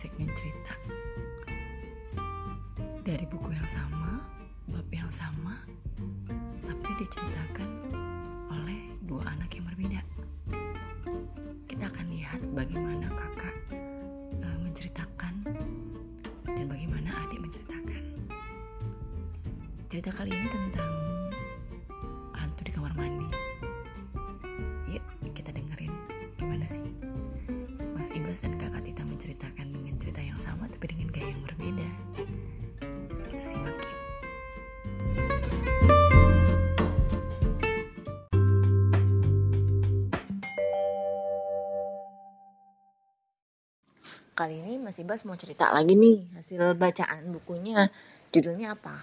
segmen cerita dari buku yang sama, bab yang sama, tapi diceritakan oleh dua anak yang berbeda. Kita akan lihat bagaimana kakak uh, menceritakan dan bagaimana adik menceritakan. Cerita kali ini tentang berbeda. Kita simak yuk. Kali ini Mas Ibas mau cerita lagi nih hasil bacaan bukunya. Judulnya apa?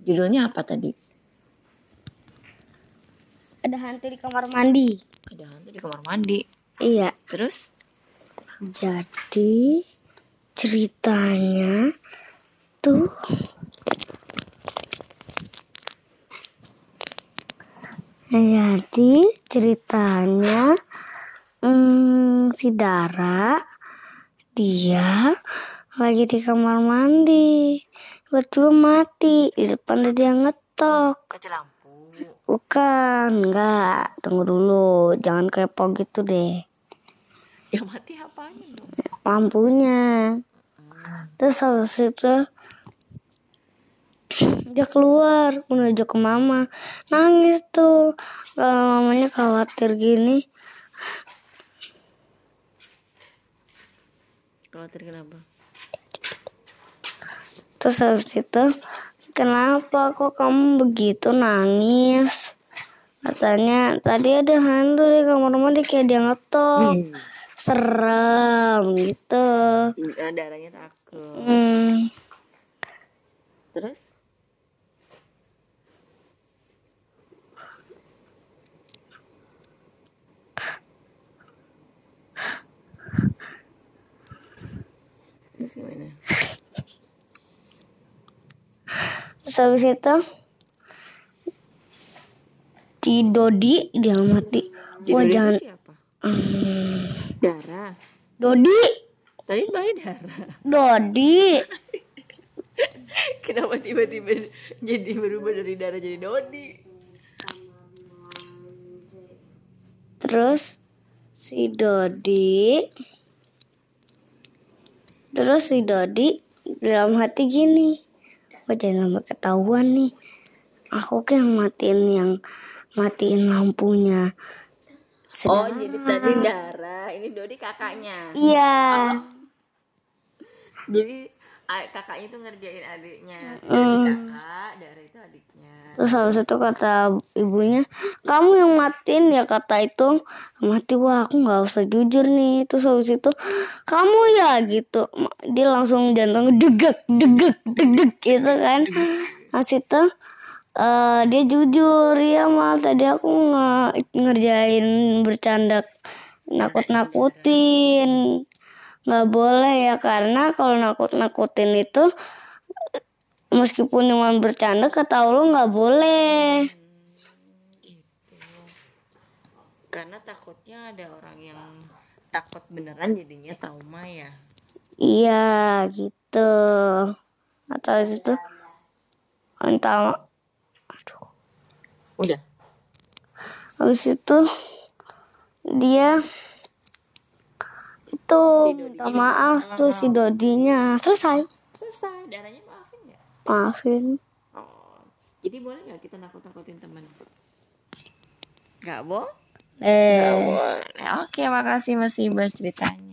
Judulnya apa tadi? Ada hantu di kamar mandi. Ada hantu di kamar mandi. Iya. Terus? Jadi ceritanya tuh Jadi ceritanya hmm, si Dara dia lagi di kamar mandi tiba-tiba mati di depan dia ngetok. Bukan enggak. Tunggu dulu jangan kepo gitu deh. Yang mati apanya? Lampunya. Terus habis itu dia keluar menuju ke mama. Nangis tuh kalau mamanya khawatir gini. Khawatir kenapa? terus habis itu kenapa kok kamu begitu nangis? Katanya tadi ada hantu di kamar mandi kayak dia ngetok serem gitu Hmm, darahnya takut. hmm. Terus? Terus gimana? Terus habis itu di Dodi dia mati. Wah Judulnya jangan siapa? Hmm, Darah. Dodi, Tadi bilangnya darah. Dodi. Kenapa tiba-tiba jadi berubah dari darah jadi Dodi? Terus si Dodi Terus si Dodi dalam hati gini Wah jangan sampai ketahuan nih Aku kan yang matiin yang matiin lampunya Oh, Sedang- jadi tadi darah, ini Dodi kakaknya. Iya Jadi a- kakaknya tuh ngerjain adiknya. Dodi kakak, darah itu adiknya. Terus habis itu kata ibunya, kamu yang matiin ya kata itu. Mati wah aku nggak usah jujur nih. Terus habis itu kamu ya gitu. Dia langsung jantung degek degek degek gitu kan. Habis itu eh, dia jujur ya mal tadi aku nge ngerjain bercanda nakut-nakutin. Nggak boleh ya karena kalau nakut-nakutin itu meskipun cuma bercanda kata lu nggak boleh Karena takutnya ada orang yang takut beneran jadinya trauma ya. iya gitu atau itu entah Udah. habis itu dia itu Dodinya minta maaf tuh si Dodinya selesai Selesai, darahnya maafin nggak? maafin Oh, jadi boleh nggak kita nakut-nakutin teman? Nggak boleh. eh Oke, makasih Mas Ibas ceritanya.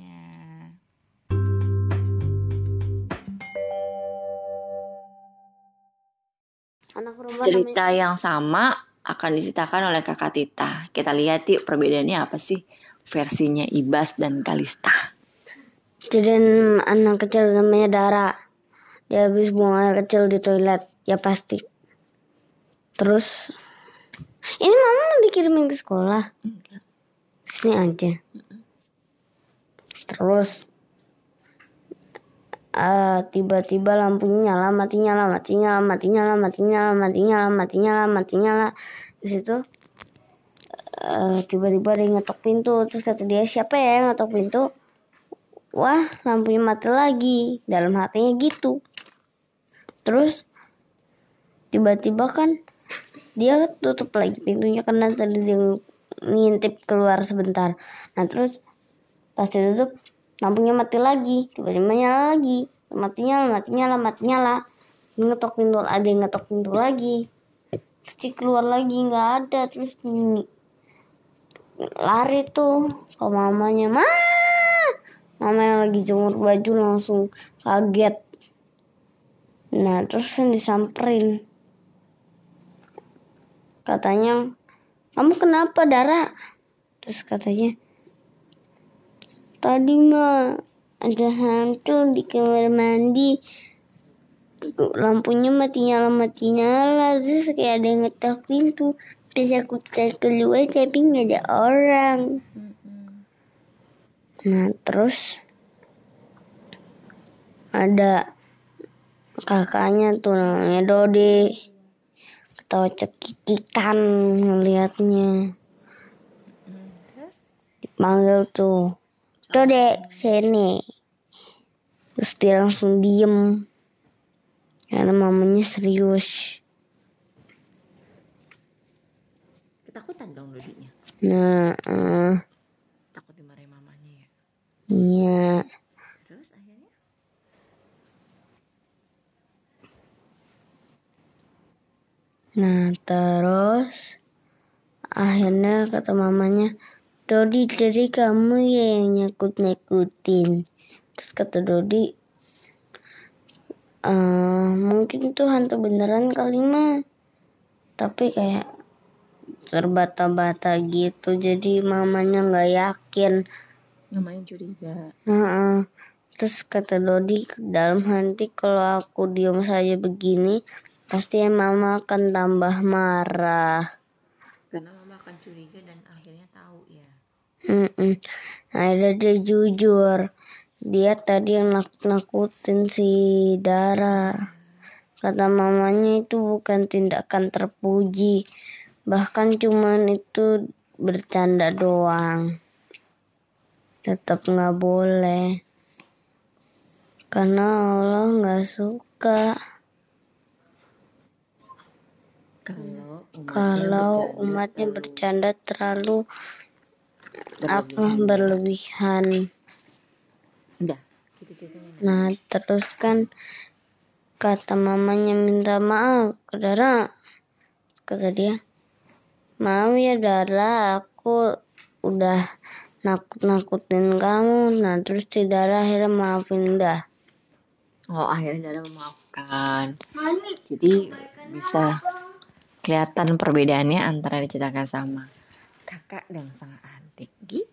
Cerita yang sama akan diceritakan oleh kakak Tita. Kita lihat yuk perbedaannya apa sih versinya Ibas dan Kalista. jadi anak kecil namanya Dara. Dia habis buang air kecil di toilet. Ya pasti. Terus ini mama dikirimin ke sekolah. Sini aja. Terus eh, tiba-tiba lampunya nyala mati nyala mati nyala mati nyala mati nyala mati nyala mati nyala mati nyala. Di situ eh, tiba-tiba ada yang ngetok pintu. Terus kata dia siapa ya yang ngetok pintu? Wah lampunya mati lagi. Dalam hatinya gitu. Terus tiba-tiba kan dia tutup lagi pintunya karena tadi dia ngintip keluar sebentar. Nah terus pas ditutup lampunya mati lagi tiba-tiba nyala lagi. Mati nyala mati nyala mati nyala. Ngetok pintu ada yang ngetok pintu lagi. Terus keluar lagi nggak ada. Terus lari tuh ke mamanya. Ma! Mama yang lagi jemur baju langsung kaget. Nah terus kan disamperin. Katanya kamu kenapa Dara? Terus katanya tadi mah ada hantu di kamar mandi. Lampunya mati nyala mati nyala. Terus kayak ada yang ngetok pintu. Terus aku cari keluar tapi nggak ada orang. Nah terus ada kakaknya tuh namanya Dode. Ketawa cekikikan ngeliatnya. Dipanggil tuh Dode sini. Terus dia langsung diem. Karena mamanya serius. Ketakutan dong Dodinya. nah eh, Takut dimarahin mamanya ya. iya. Terus akhirnya? Nah terus akhirnya kata mamanya Dodi dari kamu ya yang nyakut nyakutin terus kata Dodi "Eh, mungkin itu hantu beneran kali mah tapi kayak terbata-bata gitu jadi mamanya nggak yakin namanya curiga. Nah, terus kata Dodi dalam hati kalau aku diam saja begini pasti mama akan tambah marah. Karena mama akan curiga dan akhirnya tahu ya. Mm-mm. Akhirnya dia jujur. Dia tadi yang nakut-nakutin si Dara. Kata mamanya itu bukan tindakan terpuji. Bahkan cuman itu bercanda doang. Tetap nggak boleh. Karena Allah nggak suka Kalau umatnya kalau bercanda umatnya terlalu bercanda terlalu apa berlebihan. Udah, gitu. Nah, terus kan kata mamanya minta maaf ke Dara. Kata dia, maaf ya Dara, aku udah nakut-nakutin kamu. Nah, terus si Dara akhirnya maafin dah. Oh, akhirnya Dara memaafkan. Jadi bisa kelihatan perbedaannya antara diceritakan sama kakak dan sang adik. Gitu.